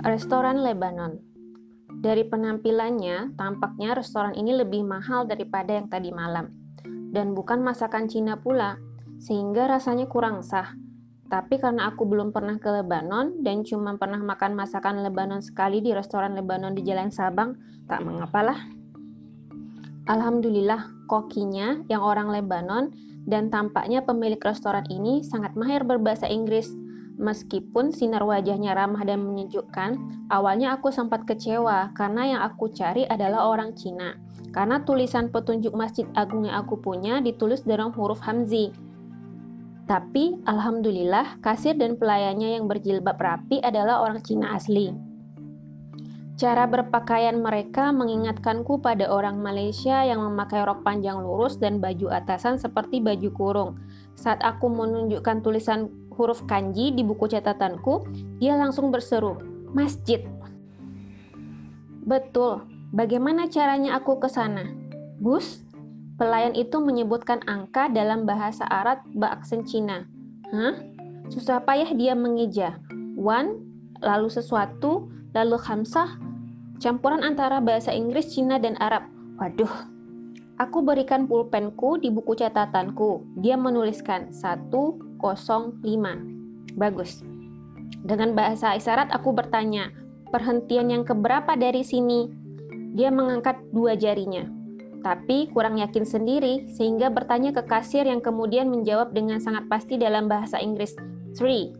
Restoran Lebanon. Dari penampilannya, tampaknya restoran ini lebih mahal daripada yang tadi malam. Dan bukan masakan Cina pula, sehingga rasanya kurang sah. Tapi karena aku belum pernah ke Lebanon dan cuma pernah makan masakan Lebanon sekali di restoran Lebanon di Jalan Sabang, tak mengapalah. Alhamdulillah, kokinya yang orang Lebanon dan tampaknya pemilik restoran ini sangat mahir berbahasa Inggris Meskipun sinar wajahnya ramah dan menyejukkan, awalnya aku sempat kecewa karena yang aku cari adalah orang Cina. Karena tulisan petunjuk Masjid Agung yang aku punya ditulis dalam huruf Hamzi. Tapi, alhamdulillah, kasir dan pelayannya yang berjilbab rapi adalah orang Cina asli. Cara berpakaian mereka mengingatkanku pada orang Malaysia yang memakai rok panjang lurus dan baju atasan seperti baju kurung. Saat aku menunjukkan tulisan huruf kanji di buku catatanku, dia langsung berseru, "Masjid." Betul, bagaimana caranya aku ke sana? Bus? Pelayan itu menyebutkan angka dalam bahasa Arab beraksen Cina. Hah? Susah payah dia mengeja. One, lalu sesuatu, lalu khamsah, campuran antara bahasa Inggris, Cina, dan Arab. Waduh, Aku berikan pulpenku di buku catatanku. Dia menuliskan 105. Bagus. Dengan bahasa isyarat aku bertanya, perhentian yang keberapa dari sini? Dia mengangkat dua jarinya. Tapi kurang yakin sendiri sehingga bertanya ke kasir yang kemudian menjawab dengan sangat pasti dalam bahasa Inggris, three,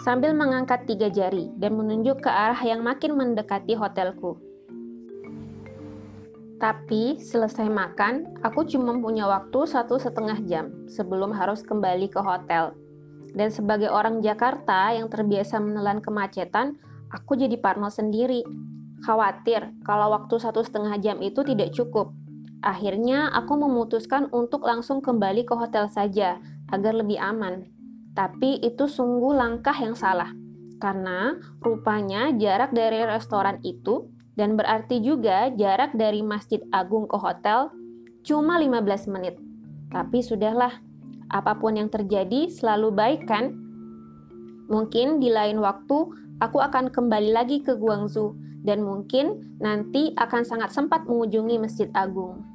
sambil mengangkat tiga jari dan menunjuk ke arah yang makin mendekati hotelku. Tapi selesai makan, aku cuma punya waktu satu setengah jam sebelum harus kembali ke hotel. Dan sebagai orang Jakarta yang terbiasa menelan kemacetan, aku jadi parno sendiri. Khawatir kalau waktu satu setengah jam itu tidak cukup. Akhirnya aku memutuskan untuk langsung kembali ke hotel saja agar lebih aman. Tapi itu sungguh langkah yang salah. Karena rupanya jarak dari restoran itu dan berarti juga jarak dari Masjid Agung ke hotel cuma 15 menit. Tapi sudahlah, apa pun yang terjadi selalu baik kan? Mungkin di lain waktu aku akan kembali lagi ke Guangzhou dan mungkin nanti akan sangat sempat mengunjungi Masjid Agung.